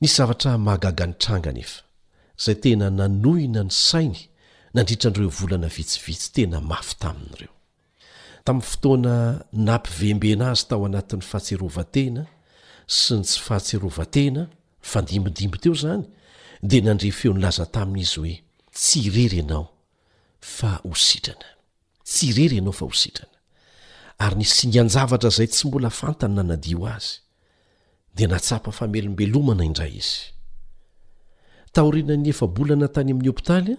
Nisy zavatra mahagaga nitranga anefa, izay tena nanohina ny sainy nandritra an'ireo volana vitsivitsy tena mafy taminy ireo. Tamin'ny fotoana nampivembena azy tao anatin'ny fahatsiarovan-tena sy ny tsy fahatsiarovan-tena, nifandimbidimby teo izany, dia nandre feo nilaza taminy izy hoe, Tsy irery ianao, fa ho sitrana. Tsy irery ianao fa ho sitrana. Ary ny singan-javatra izay tsy mbola fantany nanadio azy, dia nahatsapa famelombelomana indray izy. Taorianan'ny efa-bolana tany amin'ny hopitaly,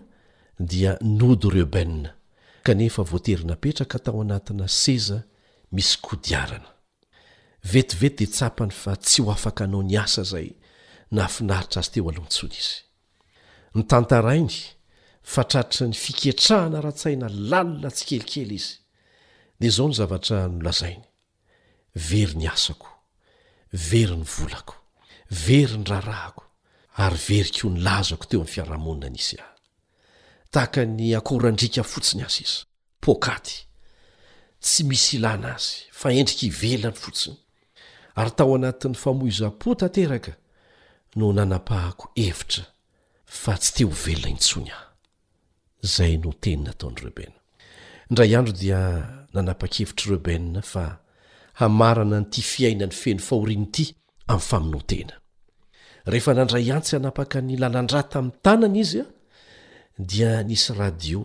dia nody Reuben, kanefa voatery napetraka tao anatina seza misy kodiarana. Vetivety dia tsapany fa tsy ho afaka hanao ny asa izay nahafinaritra azy teo aloha intsony izy. Notantarainy fa tratry ny fiketrahana ara-tsaina lalina tsikelikely izy, dia izao ny zavatra nolazainy, Very ny asako, very ny volako, very ny raharahako, ary very koa ny lazako teo amin'ny fiarahamonina nisy ahy. Tahaka ny akorandriaka fotsiny aza izy. poakaty tsy misy ilàna azy fa endrika ivelany fotsiny, ary tao anatin'ny famoizam-po tanteraka no nanapahako hevitra fa tsy te ho velona intsony aho. Izay no teny nataon'i Reuben. Indray andro dia nanapa-kevitr'i Reuben fa hamarana an'ity fiainany feno fahoriana ity amin'ny famonoan-tena. Rehefa nandray antsy hanapaka ny lalan-drà tamin'ny tanany izy dia nisy radio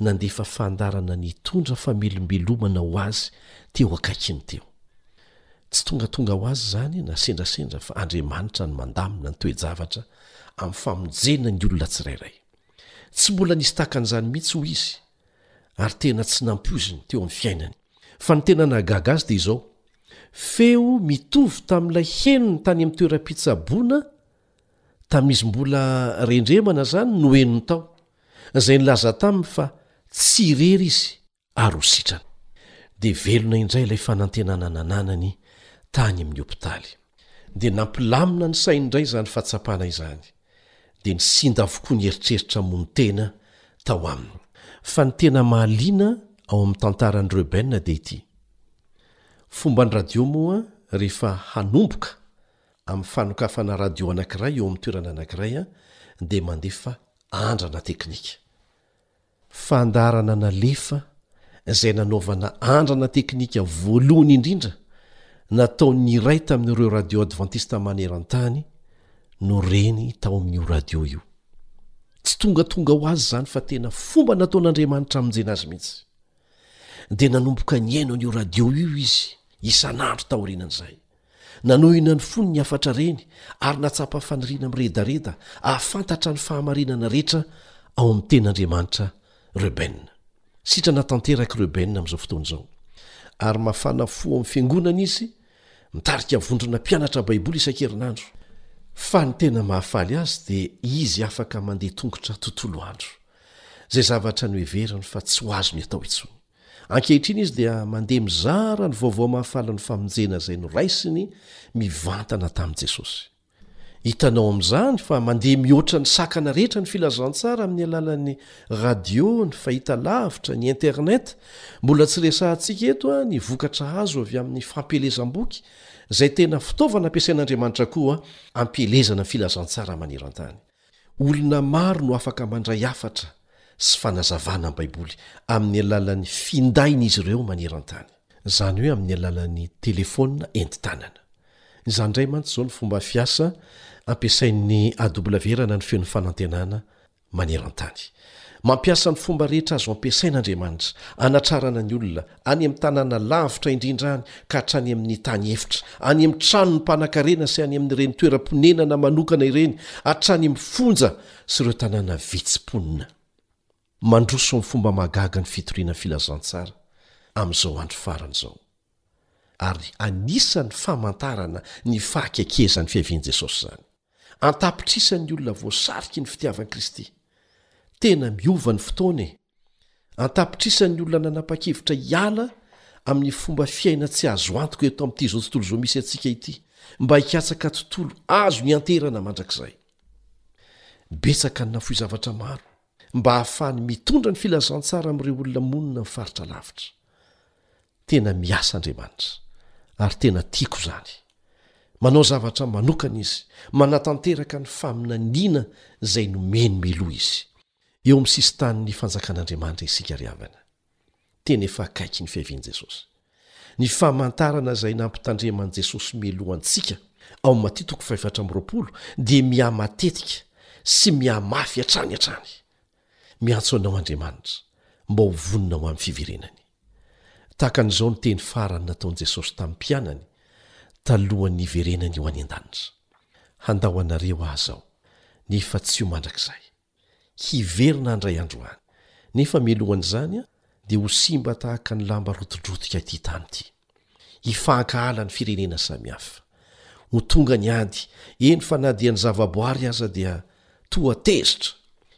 nandefa fandaharana nitondra famelombelomana ho azy teo akaikiny teo. Tsy tongatonga ho azy izany na sendrasendra fa Andriamanitra no mandamina ny toe-javatra amin'ny famonjena ny olona tsirairay. Tsy mbola nisy tahaka an'izany mihitsy hoy izy ary tena tsy nampoiziny teo amin'ny fiainany. Fa ny tena nahagaga azy dia izao, feo mitovy tamin'ilay henony tany amin'ny toeram-pitsaboana tamin'izy mbola rendremana zany no henony tao, zay nilaza taminy fa tsy irery izy ary ho sitrana. Dia velona indray ilay fanantenana nananany tany amin'ny hopitaly. Dia nampilamina ny sainy indray izany fahatsapana izany. Dia nisinda avokoa ny eritreritra hamono tena tao aminy. Fa ny tena mahaliana ao amin'ny tantaran'i Reuben dia ity. Fomban'ny radio moa rehefa hanomboka Amin'ny fanokafana radio anankiray eo amin'ny toerana anankiray dia mandefa andrana teknika. Fandaharana nalefa izay nanaovana andrana teknika voalohany indrindra nataon'ny iray tamin'ireo radio advantista maneran-tany no reny tao amin'io radio io. Tsy tongatonga ho azy izany fa tena fomba nataon'Andriamanitra hamonjena azy mihitsy. Dia nanomboka nihaino an'io radio io izy isan'andro taorian'izay. Nanohina ny fony ny hafatra reny ary nahatsapa faniriana miredareda hahafantatra ny fahamarinana rehetra ao amin'ny Tenin'Andriamanitra Reuben. Sitrana tanteraka i Reuben amin'izao fotoana izao, ary mafana fo ao amin'ny fiangonana izy, mitarika vondrona mpianatra Baiboly isan-kerinandro. Fa ny tena mahafaly azy dia izy afaka mandeha tongotra tontolo andro, izay zavatra noheveriny fa tsy ho azony atao intsony. Ankehitriny izy dia mandeha mizara ny vaovao mahafaly ny famonjena izay noraisiny mivantana tamin'i Jesosy. Hitanao amin'izany fa mandeha mihoatra ny sakana rehetra ny filazantsara amin'ny alalan'ny radio, ny fahitalavitra, ny Internet. Mbola tsy resahantsika eto ny vokatra azo avy amin'ny fampielezam-boky, izay tena fitaovana ampiasain'Andriamanitra koa ampielezana ny filazantsara maneran-tany. Olona maro no afaka mandray hafatra sy fanazavana am-baiboly amin'ny alalan'ny findain'izy ireo maneran-tany, izany hoe amin'ny alalan'ny telefaonina entin-tanana. Izany indray mantsy izao no fomba fiasa ampiasain'ny AWR-na ny Feon'ny Fanantenana maneran-tany. Mampiasa ny fomba rehetra azo ampiasaina Andriamanitra hanatrarana ny olona any amin'ny tanàna lavitra indrindra any ka hatrany amin'ny tany efitra, any amin'ny tranon'ny mpanankarena sy any amin'ireny toeram-ponenana manokana ireny, hatrany amin'ny fonja sy ireo tanàna vitsy mponina. Mandroso amin'ny fomba mahagaga ny fitoriana ny filazantsara amin'izao andro farany izao, ary anisan'ny famantarana ny fahakekezan'ny fiavian'i Jesosy izany. An-tapitrisany ny olona voasariky ny fitiavan'i Kristy. Tena miova ny fotoana e! An-tapitrisany olona nanapa-kevitra hiala amin'ny fomba fiaina tsy azo antoka eto amin'ity izao tontolo izao misy antsika ity, mba hikatsaka tontolo azo hianteherana mandrakizay. Betsaka ny nafoy zavatra maro, mba hahafahany mitondra ny filazantsara amin'ireo olona monina amin'ny faritra lavitra. Tena miasa Andriamanitra, ary tena tiako izany. Manao zavatra manokana Izy, manatanteraka ny faminaniana izay nomeny mialoha Izy. Eo amin'ny sisin-tanin'ny Fanjakan'Andriamanitra isika ry havana. Tena efa akaiky ny fiavian'i Jesosy. Ny famantarana izay nampitandreman'i Jesosy mialoha antsika ao amin'ny Matia toko fahefatra amby roapolo dia mihamatetika sy mihamafy hatrany hatrany. Miantso anao Andriamanitra mba ho vonona ho amin'ny fiverenany. Tahaka an'izao ny teny farany nataon'i Jesosy tamin'ny mpianany talohan'ny hiverenany ho any an-danitra, Handao anareo Aho izao, nefa tsy ho mandrakizay. hiverina handray androany. Nefa mialohan'izany dia ho simba tahaka ny lamba rotidrotika ity tany ity. Hifankahala ny firenena samihafa. Ho tonga ny ady, eny fa na dia ny zavaboary aza dia toa tezitra.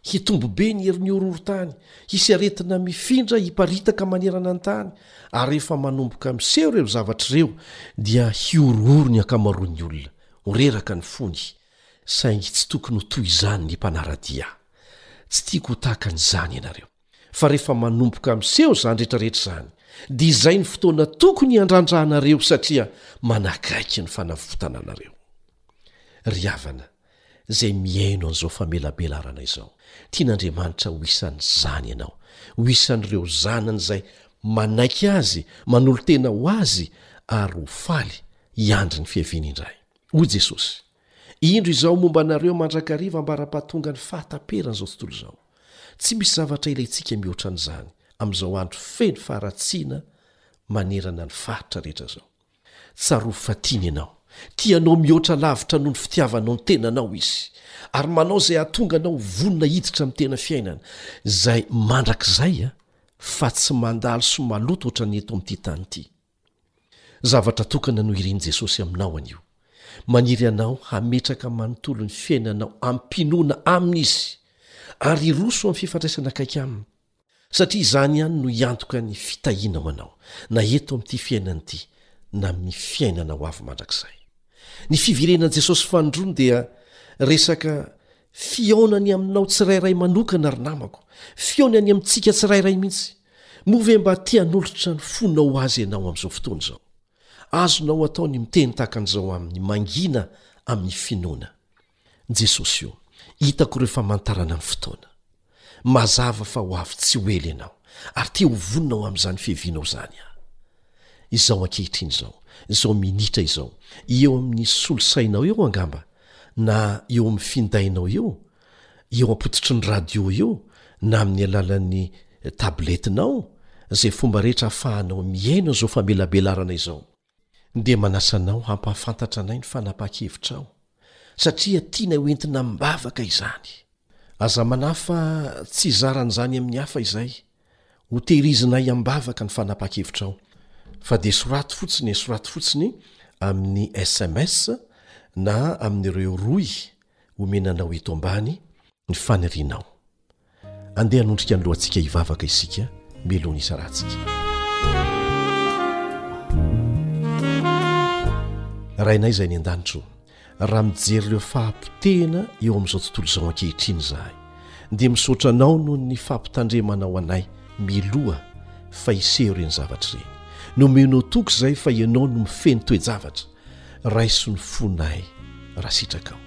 Hitombo be ny herin'ny horohorontany, hisy aretina mifindra hiparitaka manerana ny tany, ary rehefa manomboka miseho ireo zavatra ireo dia hihorohoro ny ankamaroan'ny olona, ho reraka ny fony, Saingy tsy tokony ho toy izany ny mpanara-dia. Tsy tiako ho tahaka an'izany ianareo. Fa rehefa manomboka miseho izany rehetrarehetra izany, dia izay ny fotoana tokony hiandrandranareo satria manakaiky ny fanavotana anareo. Ry havana, izay mihaino an'izao famelabelarana izao, tian'Andriamanitra ho isan'izany ianao, ho isan'ireo zanany izay manaiky Azy, manolo-tena ho Azy ary ho faly hiandry ny fiaviany indray. Hoy Jesosy, Indro izao momba anareo mandrakariva ambara-pahatongan'ny fahataperan'izao tontolo izao. Tsy misy zavatra ilaintsika mihoatra an'izany amin'izao andro feno faharatsiana manerana ny faritra rehetra izao. Tsarovy fa tiany ianao. Tia anao mihoatra lavitra noho ny fitiavanao ny tenanao Izy, ary manao izay hahatonga anao ho vonona hiditra amin'ny tena fiainana, izay mandrakizay, fa tsy mandalo sy maloto hoatran'ny eto amin'ity tany ity. Zavatra tokana nohirin'i Jesosy aminao anio. Maniry anao hametraka manontolo ny fiainanao amim-pinoana aminy izy, ary hiroso amin'ny fifandraisana akaiky aminy, satria izany ihany no hiantoka ny fitahianao anao, na eto amin'ity fiainana ity, na amin'ny fiainana ho avy mandrakizay. Ny fiverenan'i Jesosy fanindroany dia resaka Fihaona ny aminao tsirairay manokana ry namako, fihaona ny amintsika tsirairay mihitsy. Moa ve mba te hanolotra ny fonao ho Azy ianao amin'izao fotoana izao? Azonao atao ny miteny tahaka an'izao aminy, Mangina amin'ny finoana, Jesosy o, hitako ireo famantarana ny fotoana. Mazava fa ho avy tsy ho ela ianao, ary te ho vonona ho amin'izany fiavianao izany aho. Izao ankehitriny izao, izao minitra izao, eo amin'ny solosainao eo angamba, na eo amin'ny findainao eo, eo am-pototry ny radio eo, na amin'ny alalan'ny tabletinao, izay fomba rehetra ahafahanao mihaino an'izao famelabelarana izao. dia manasa anao hampahafantatra anay ny fanapaha-kevitrao, satria tianay ho entina am-bavaka izany. Aza manahy fa tsy hizaran'izany amin'ny hafa izay, ho tehirizinay am-bavaka ny fanapaha-kevitrao, fa dia soraty fotsiny e, soraty fotsiny amin'ny sms na amin'ireo rohy omena anao eto ambany ny fanirianao. Andeha hanondrika ny lohantsika hivavaka isika mialoha ny isarahantsika. Rainay izay any an-danitra o, raha mijery ireo fahapotehana eo amin'izao tontolo izao ankehitriny izahay dia misaotra Anao noho ny fampitandremanao anay mialoha fa hiseho ireny zavatra ireny. Nomenao toky izay fa Ianao no mifehy ny toe-javatra. Raiso ny fonay raha sitrakao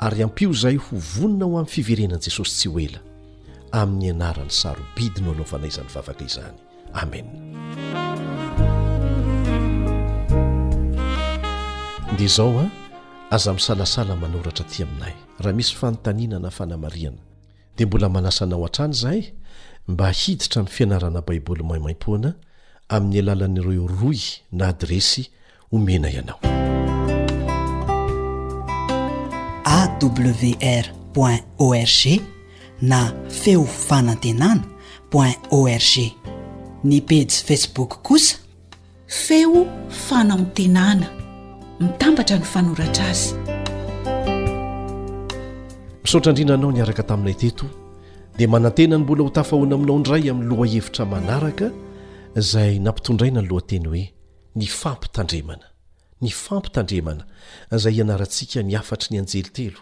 ary ampio izay ho vonona ho amin'ny fiverenan'i Jesosy tsy ho ela. Amin'ny anarany sarobidy no anaovanay izany vavaka izany. Amena. Dia izao an, aza misalasala manoratra aty aminay raha misy fanontaniana na fanamarihana. Dia mbola manasa anao hatrany izahay mba hiditra amin'ny fianarana Baiboly maimaim-poana amin'ny alalan'ireo rohy na adiresy omena ianao awr point org na feo fanantenana point org ny pejy facebook kosa feo fanantenana mitambatra ny fanoratra azy misaotra andrina anao niaraka taminay teto dia manantena ny mbola ho tafahoana aminao indray amin'ny lohahevitra manaraka izay nampitondraina ny lohateny hoe Ny fampitandremana. Ny fampitandremana, izay ianarantsika ny hafatry ny anjely telo,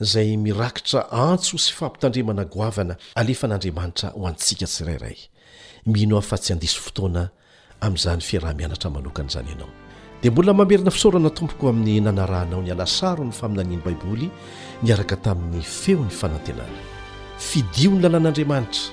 izay mirakitra antso sy fampitandremana goavana alefan'Andriamanitra ho antsika tsirairay. Mino aho fa tsy handiso fotoana amin'izany fiaraha-mianatra manokana izany ianao. Dia mbola mamerina fisaorana tompoko amin'ny nanarahanao ny alasaro ny faminanian'ny Baiboly niaraka tamin'ny feon'ny fanantenana. Fidio ny lalàn'Andriamanitra.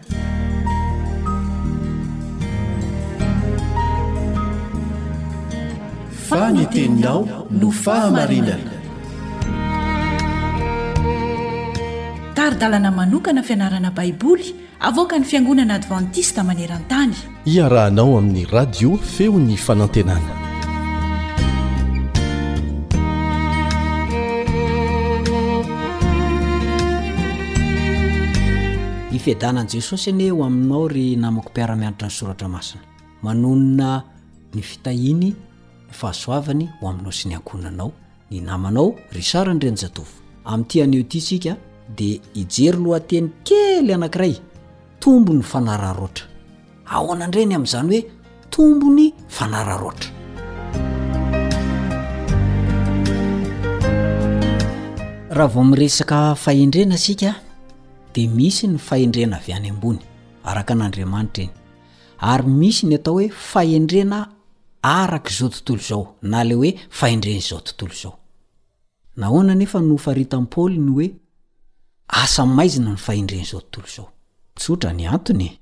fa ny teninao no fahamarinana tari-dalana manokana fianarana baiboly avoaka ny fiangonana advantista maneran-tany Iarahanao amin'ny radio feon'ny fanantenana. Ny fiadanan'i Jesosy anie ho aminao ry namako mpiara-mianatra ny soratra masina. Manonona ny fitahiany, ny fahasoavany ho aminao sy ny ankohonanao, ny namanao Richard Andrianjatovo. Amin'ity anio ity isika dia hijery lohateny kely anankiray Tombo ny fanararaotra. Ahoana indray ny amin'izany hoe tombo ny fanararaotra? Raha vao miresaka fahendrena isika dia misy ny fahendrena avy any ambony araka an'Andriamanitra iny ary misy ny atao hoe fahendrena araka izao tontolo izao na ilay hoe fahendren'izao tontolo izao Nahoana anefa no faritan'i Paoly ny hoe asa maizina ny fahendren'izao tontolo izao? Tsotra ny antony e!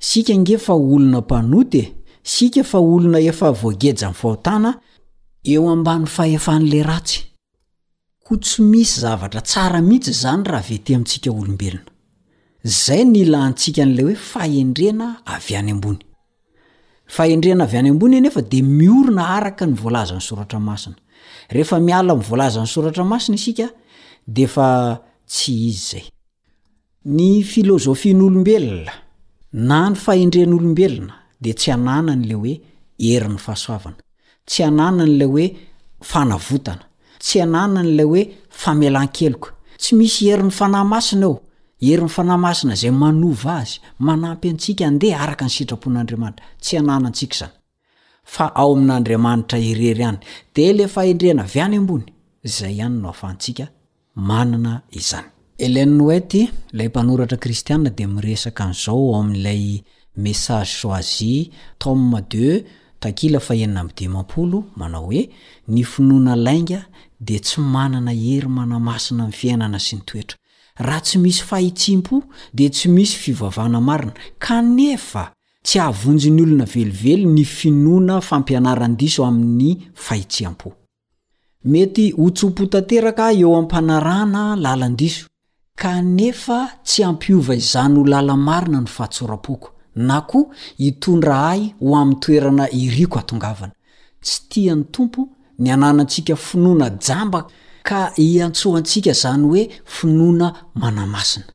Isika ange fa olona mpanota e! Isika fa olona efa voagejan'ny fahotana eo ambany fahefan'ilay ratsy. Koa tsy misy zavatra tsara mihitsy izany raha vety amintsika olombelona. Izay no ilantsika an'ilay hoe fahendrena avy any ambony. Fahendrena avy any ambony anefa dia miorina araka ny voalazan'ny Soratra Masina. Rehefa miala amin'ny voalazan'ny Soratra Masina isika dia efa tsy izy izay. Ny filozofian'olombelona na ny fahendren'olombelona dia tsy ananany ilay hoe herin'ny fahasoavana. Tsy ananany ilay hoe fanavotana. Tsy ananany ilay hoe famelan-keloka. Tsy misy herin'ny Fanahy Masina eo. Herin'ny Fanahy Masina izay manova azy, manampy antsika handeha araka ny sitrapon'Andriamanitra. Tsy ananantsika izany. Fa ao amin'Andriamanitra irery ihany. Dia ilay fahendrena avy any ambony, izay ihany no ahafahantsika manana izany. Ellen White, ilay mpanoratra kristiana dia miresaka an'izao ao amin'ilay Messages choisis, tome deux, takila fahenina amby dimampolo, manao hoe, Ny finoana lainga dia tsy manana hery manamasina ny fiainana sy ny toetra. Raha tsy misy fahitsiam-po, dia tsy misy fivavahana marina. Kanefa, tsy hahavonjy ny olona velively ny finoana fampianaran-diso amin'ny fahitsiam-po. Mety ho tso-po tanteraka eo am-panarahana lalan-diso, kanefa tsy hampiova izany ho lala-marina ny fahatsoram-poko, na koa hitondra ahy ho amin'ny toerana iriko hatongavana. Tsy tian'ny Tompo ny hananantsika finoana jamba ka iantsoantsika izany hoe finoana manamasina.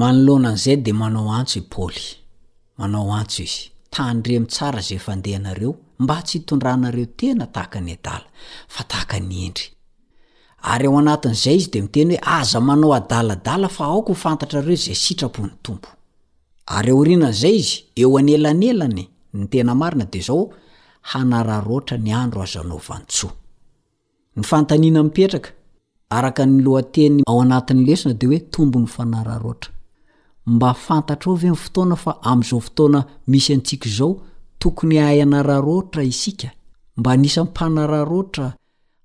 Manoloana an'izay dia manao antso i Paoly. Manao antso izy, Tandremo tsara izay fandehanareo, mba tsy hitondranareo tena tahaka ny adala, fa tahaka ny hendry. Ary ao anatin'izay izy dia miteny hoe, Aza manao adaladala fa aoka ho fantatrareo izay sitrapon'ny Tompo. Ary aorianan'izay izy, eo anelanelany, ny tena marina dia izao, Hanararaotra ny andro azo anaovan-tsoa. Ny fanontaniana mipetraka, araka ny lohateny ao anatin'ny lesona dia hoe tombony fanararoatra. Mba fantatrao ve ny fotoana fa amin'izao fotoana misy antsika izao tokony hahay hanararoatra isika? Mba anisan'ny mpanararoatra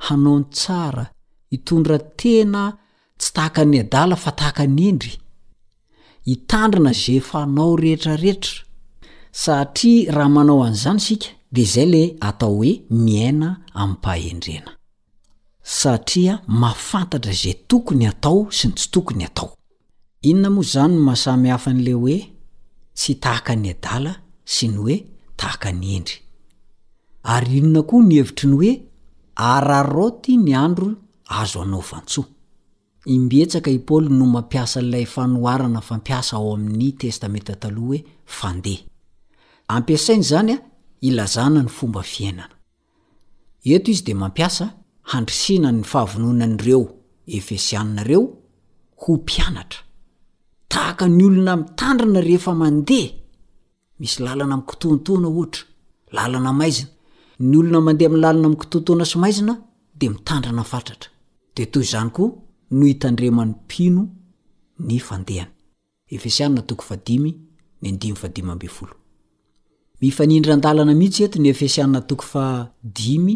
hanao ny tsara, hitondra tena Tsy tahaka an'ny adala fa tahaka an'i Hendry. Hitandrina izay fanao rehetra rehetra. Satria raha manao an'izany isika dia izay ilay atao hoe miaina amim-pahendrena. Satria mahafantatra izay tokony hatao sy ny tsy tokony hatao. Inona moa izany no maha samy hafa an'ilay hoe tsy tahaka an'ny adala sy ny hoe tahaka an'i Hendry? Ary inona koa ny hevitry ny hoe araraoty ny andro azo anaovan-tsoa. Imbetsaka i Paoly no mampiasa ilay fanoharana fampiasa ao amin'ny Testamenta Taloha hoe fandeha. Ampiasainy izany hilazana ny fomba fiainana. Eto izy dia mampiasa handrisihana ny fahavononan'ireo Efesiana ireo ho mpianatra, tahaka ny olona mitandrina rehefa mandeha. Misy lalana mikotoantoana ohatra, lalana maizina. Ny olona mandeha amin'ny lalana mikotoantoana sy maizina dia mitandrina fatratra. Dia toy izany koa no hitandreman'ny mpino ny fandehany. Efesiana toko fahadimy, ny andininy fahadimy ambin'ny folo. Mifanindran-dalana mihitsy eto ny Efesiana toko fahadimy.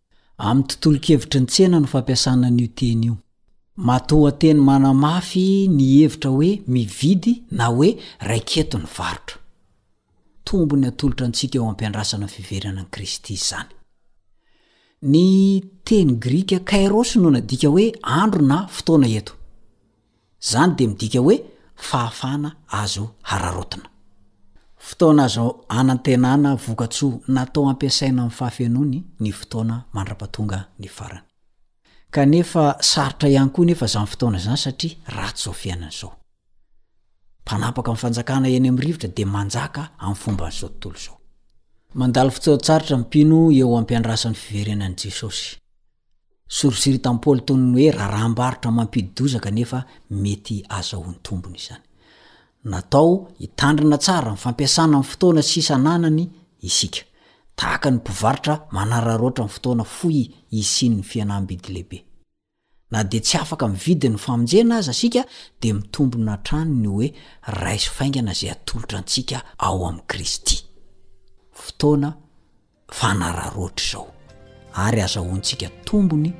Amin'ny tontolon-kevitry ny tsena no fampiasana an'io teny io. Matoanteny manamafy ny hevitra hoe mividy na hoe raiketo ny varotra. Tombony atolotra antsika eo am-piandrasana ny fiverenan'i Kristy izany. Ny teny grika kairos no nadika hoe andro na fotoana eto. Izany dia midika hoe fahafahana azo hararaotina. Fotoana azo anantenana vokatsoa natao hampiasaina amin'ny fahafenoany ny fotoana mandrapatonga ny farany. Kanefa sarotra ihany koa nefa izany fotoana izany satria ratsy izao fiainana izao. Mpanapaka ny fanjakana eny amin'ny rivotra dia manjaka amin'ny fomban'izao tontolo izao. Mandalo fotoan-tsarotra ny mpino eo am-piandrasan'ny fiverenan'i Jesosy. Sorisoritam-paoly toy ny hoe raharaham-barotra mampidi-doza kanefa mety azahoany tombony izany. Natao hitandrina tsara ny fampiasana ny fotoana sy isa ananany isika. Tahaka ny mpivarotra manararaotra ny fotoana fohy hisian'ny fihenam-bidy lehibe. Na dia tsy afaka mividy ny famonjena aza isika, dia mitombina hatrany ny hoe raiso faingana izay atolotra antsika ao amin'i Kristy. Fotoana. fanararaotra izao ary azahoantsika tombony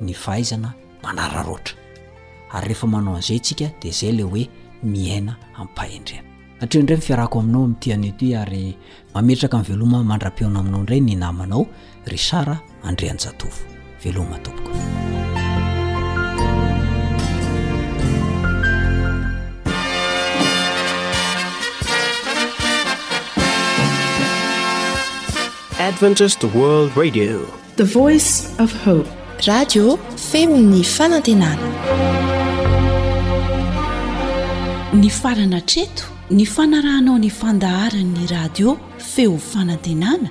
ny fahaizana manararaotra ary rehefa manao an'izay tsika dia zay le hoe miaina ampahendrena Hatreo indray ny fiarako aminao amin'ity anio ity ary mametraka ny veloma mandra-pihaona aminao indray ny namanao Richard Andrianjatovo. Veloma tompoko. Adventist World Radio. The Voice of Hope. Radio femon'ny fanantenana. Ny farana treto ny fanarahanao ny fandaharan'ny radio feo fanantenana